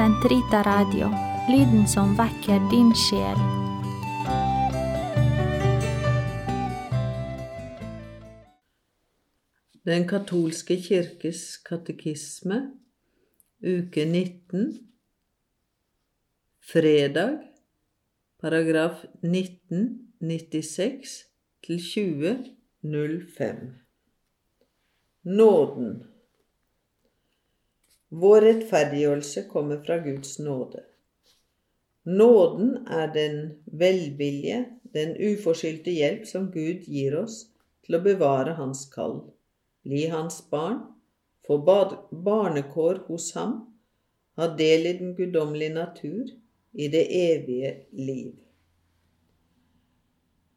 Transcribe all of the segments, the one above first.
Sentrita Radio, lyden som vekker din sjel. Den katolske kirkes katekisme, uke 19, fredag, paragraf 1996 til 2005. Nåden. Vår rettferdiggjørelse kommer fra Guds nåde. Nåden er den velvilje, den uforskyldte hjelp som Gud gir oss til å bevare Hans kall, bli Hans barn, få barnekår hos Ham, ha del i den guddommelige natur, i det evige liv.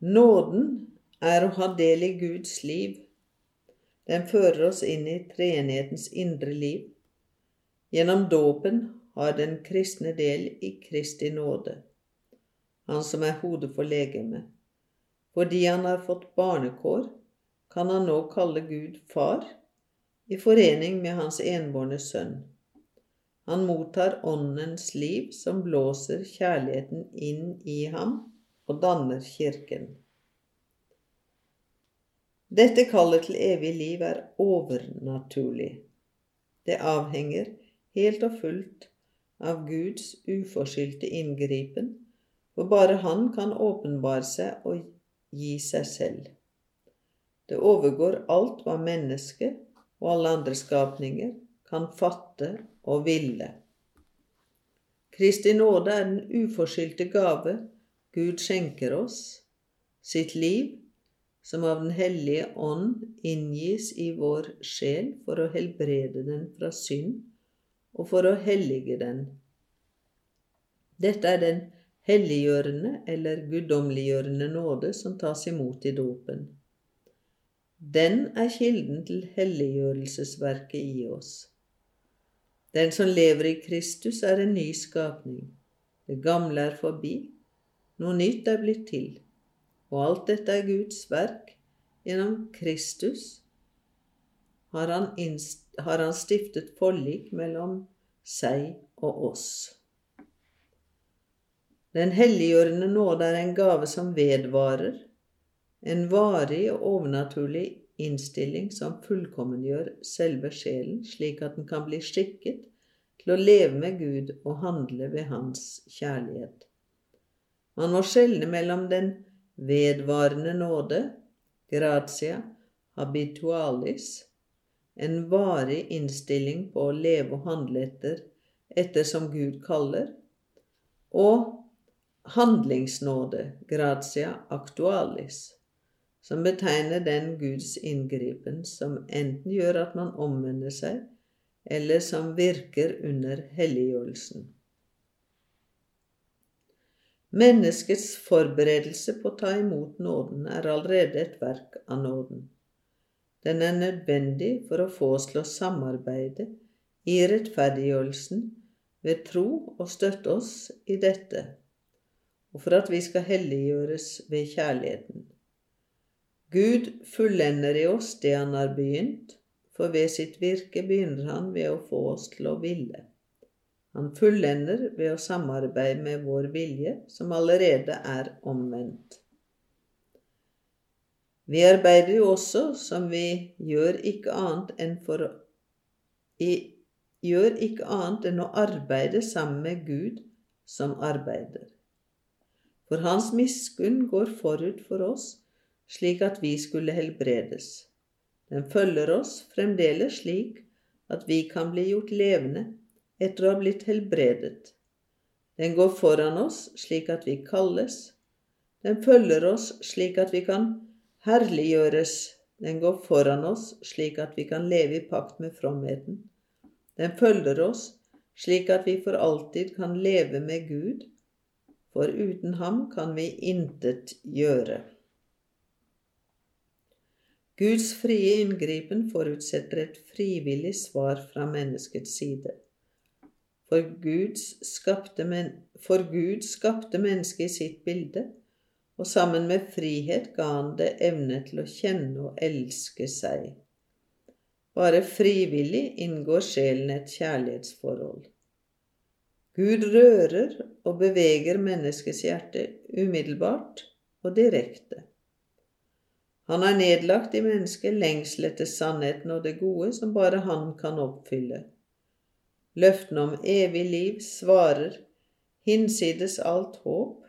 Nåden er å ha del i Guds liv. Den fører oss inn i treenighetens indre liv Gjennom dåpen har den kristne del i Kristi nåde, han som er hodet for legemet. Fordi han har fått barnekår, kan han nå kalle Gud far, i forening med hans enbårne sønn. Han mottar Åndens liv, som blåser kjærligheten inn i ham og danner Kirken. Dette kallet til evig liv er overnaturlig. Det avhenger helt og fullt av Guds uforskyldte inngripen, for bare Han kan åpenbare seg og gi seg selv. Det overgår alt hva mennesket og alle andre skapninger kan fatte og ville. Kristi nåde er den uforskyldte gave Gud skjenker oss, sitt liv, som av Den hellige ånd inngis i vår sjel for å helbrede den fra synd og for å hellige den. Dette er den helliggjørende eller guddommeliggjørende nåde som tas imot i dåpen. Den er kilden til helliggjørelsesverket i oss. Den som lever i Kristus, er en ny skapning. Det gamle er forbi, noe nytt er blitt til. Og alt dette er Guds verk. Gjennom Kristus har han, har han stiftet forlik mellom seg og oss. Den helliggjørende nåde er en gave som vedvarer, en varig og overnaturlig innstilling som fullkommengjør selve sjelen, slik at den kan bli skikket til å leve med Gud og handle ved Hans kjærlighet. Man må skjelne mellom den vedvarende nåde, gratia habitualis, en varig innstilling på å leve og handle etter, etter som Gud kaller, og handlingsnåde, gratia actualis, som betegner den Guds inngripen som enten gjør at man omvender seg, eller som virker under helliggjørelsen. Menneskets forberedelse på å ta imot nåden er allerede et verk av nåden. Den er nødvendig for å få oss til å samarbeide i rettferdiggjørelsen ved tro og støtte oss i dette, og for at vi skal helliggjøres ved kjærligheten. Gud fullender i oss det Han har begynt, for ved sitt virke begynner Han ved å få oss til å ville. Han fullender ved å samarbeide med vår vilje, som allerede er omvendt. Vi arbeider jo også som vi gjør ikke annet enn for å gjør ikke annet enn å arbeide sammen med Gud som arbeider. For Hans miskunn går forut for oss, slik at vi skulle helbredes. Den følger oss fremdeles slik at vi kan bli gjort levende etter å ha blitt helbredet. Den går foran oss slik at vi kalles. Den følger oss slik at vi kan herliggjøres. Den går foran oss slik at vi kan leve i pakt med fromheten. Den følger oss slik at vi for alltid kan leve med Gud, for uten ham kan vi intet gjøre. Guds frie inngripen forutsetter et frivillig svar fra menneskets side. For Gud skapte, men, skapte mennesket i sitt bilde og sammen med frihet ga han det evne til å kjenne og elske seg. Bare frivillig inngår sjelen et kjærlighetsforhold. Gud rører og beveger menneskets hjerte umiddelbart og direkte. Han har nedlagt i mennesket lengsel etter sannheten og det gode som bare han kan oppfylle. Løftene om evig liv svarer hinsides alt håp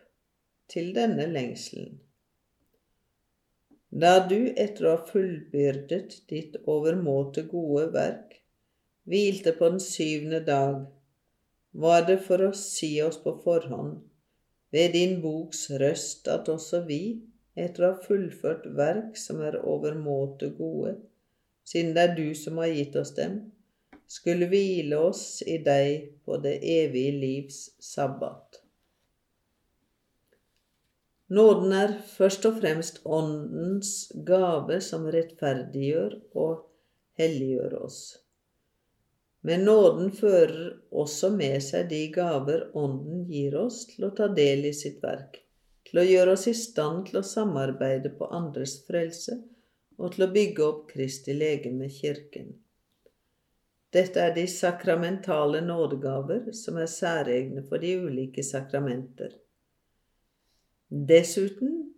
til denne lengselen. Da du etter å ha fullbyrdet ditt overmåte gode verk, hvilte på den syvende dag, var det for å si oss på forhånd, ved din boks røst, at også vi, etter å ha fullført verk som er overmåte gode, siden det er du som har gitt oss dem, skulle hvile oss i deg på det evige livs sabbat. Nåden er først og fremst Åndens gave som rettferdiggjør og helliggjør oss. Men nåden fører også med seg de gaver Ånden gir oss til å ta del i sitt verk, til å gjøre oss i stand til å samarbeide på andres frelse og til å bygge opp Kristi legeme, Kirken. Dette er de sakramentale nådegaver som er særegne for de ulike sakramenter. Dessuten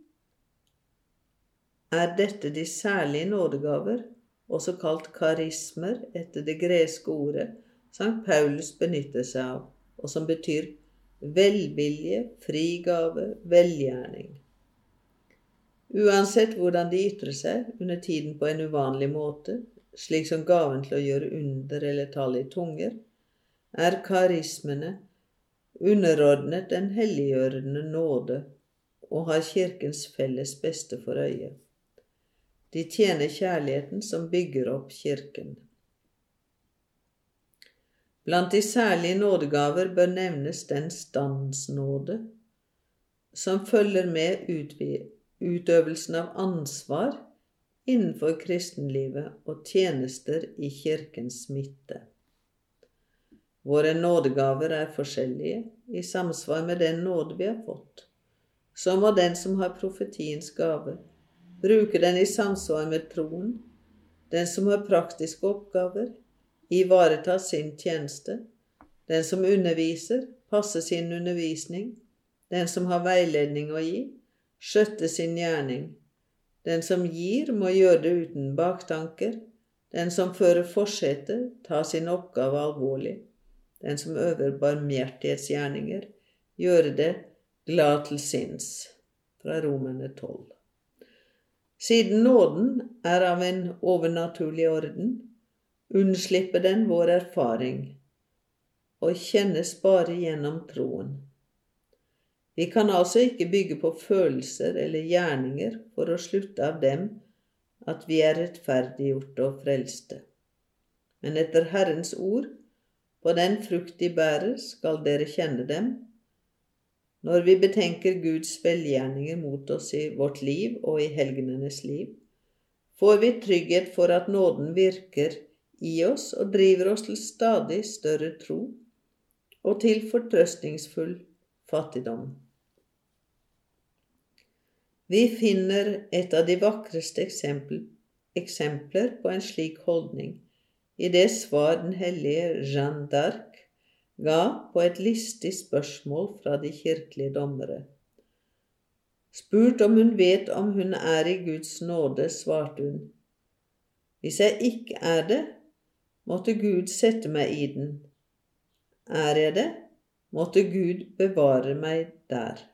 er dette de særlige nådegaver, også kalt karismer etter det greske ordet Sankt Paulus benytter seg av, og som betyr velvilje, frigave, velgjerning. Uansett hvordan de ytrer seg under tiden på en uvanlig måte, slik som gaven til å gjøre under eller tale i tunger, er karismene underordnet den helliggjørende nåde og har Kirkens felles beste for øye. De tjener kjærligheten som bygger opp Kirken. Blant de særlige nådegaver bør nevnes den standsnåde som følger med utøvelsen av ansvar innenfor kristenlivet og tjenester i Kirkens midte. Våre nådegaver er forskjellige i samsvar med den nåde vi har fått så må den som har profetiens gave, bruke den i samsvar med troen. Den som har praktiske oppgaver, ivareta sin tjeneste. Den som underviser, passe sin undervisning. Den som har veiledning å gi, skjøtte sin gjerning. Den som gir, må gjøre det uten baktanker. Den som fører forsetet, ta sin oppgave alvorlig. Den som øver barmhjertighetsgjerninger, gjøre det glad til sinns, fra Romerne 12. Siden nåden er av en overnaturlig orden, unnslipper den vår erfaring og kjennes bare gjennom troen. Vi kan altså ikke bygge på følelser eller gjerninger for å slutte av dem at vi er rettferdiggjorte og frelste. Men etter Herrens ord, på den frukt de bærer, skal dere kjenne dem, når vi betenker Guds velgjerninger mot oss i vårt liv og i helgenenes liv, får vi trygghet for at nåden virker i oss og driver oss til stadig større tro og til fortrøstningsfull fattigdom. Vi finner et av de vakreste eksempler på en slik holdning i det svar den hellige Jeanne d'Arc ga på et listig spørsmål fra de kirkelige dommere. Spurt om hun vet om hun er i Guds nåde, svarte hun. Hvis jeg ikke er det, måtte Gud sette meg i den. Er jeg det, måtte Gud bevare meg der.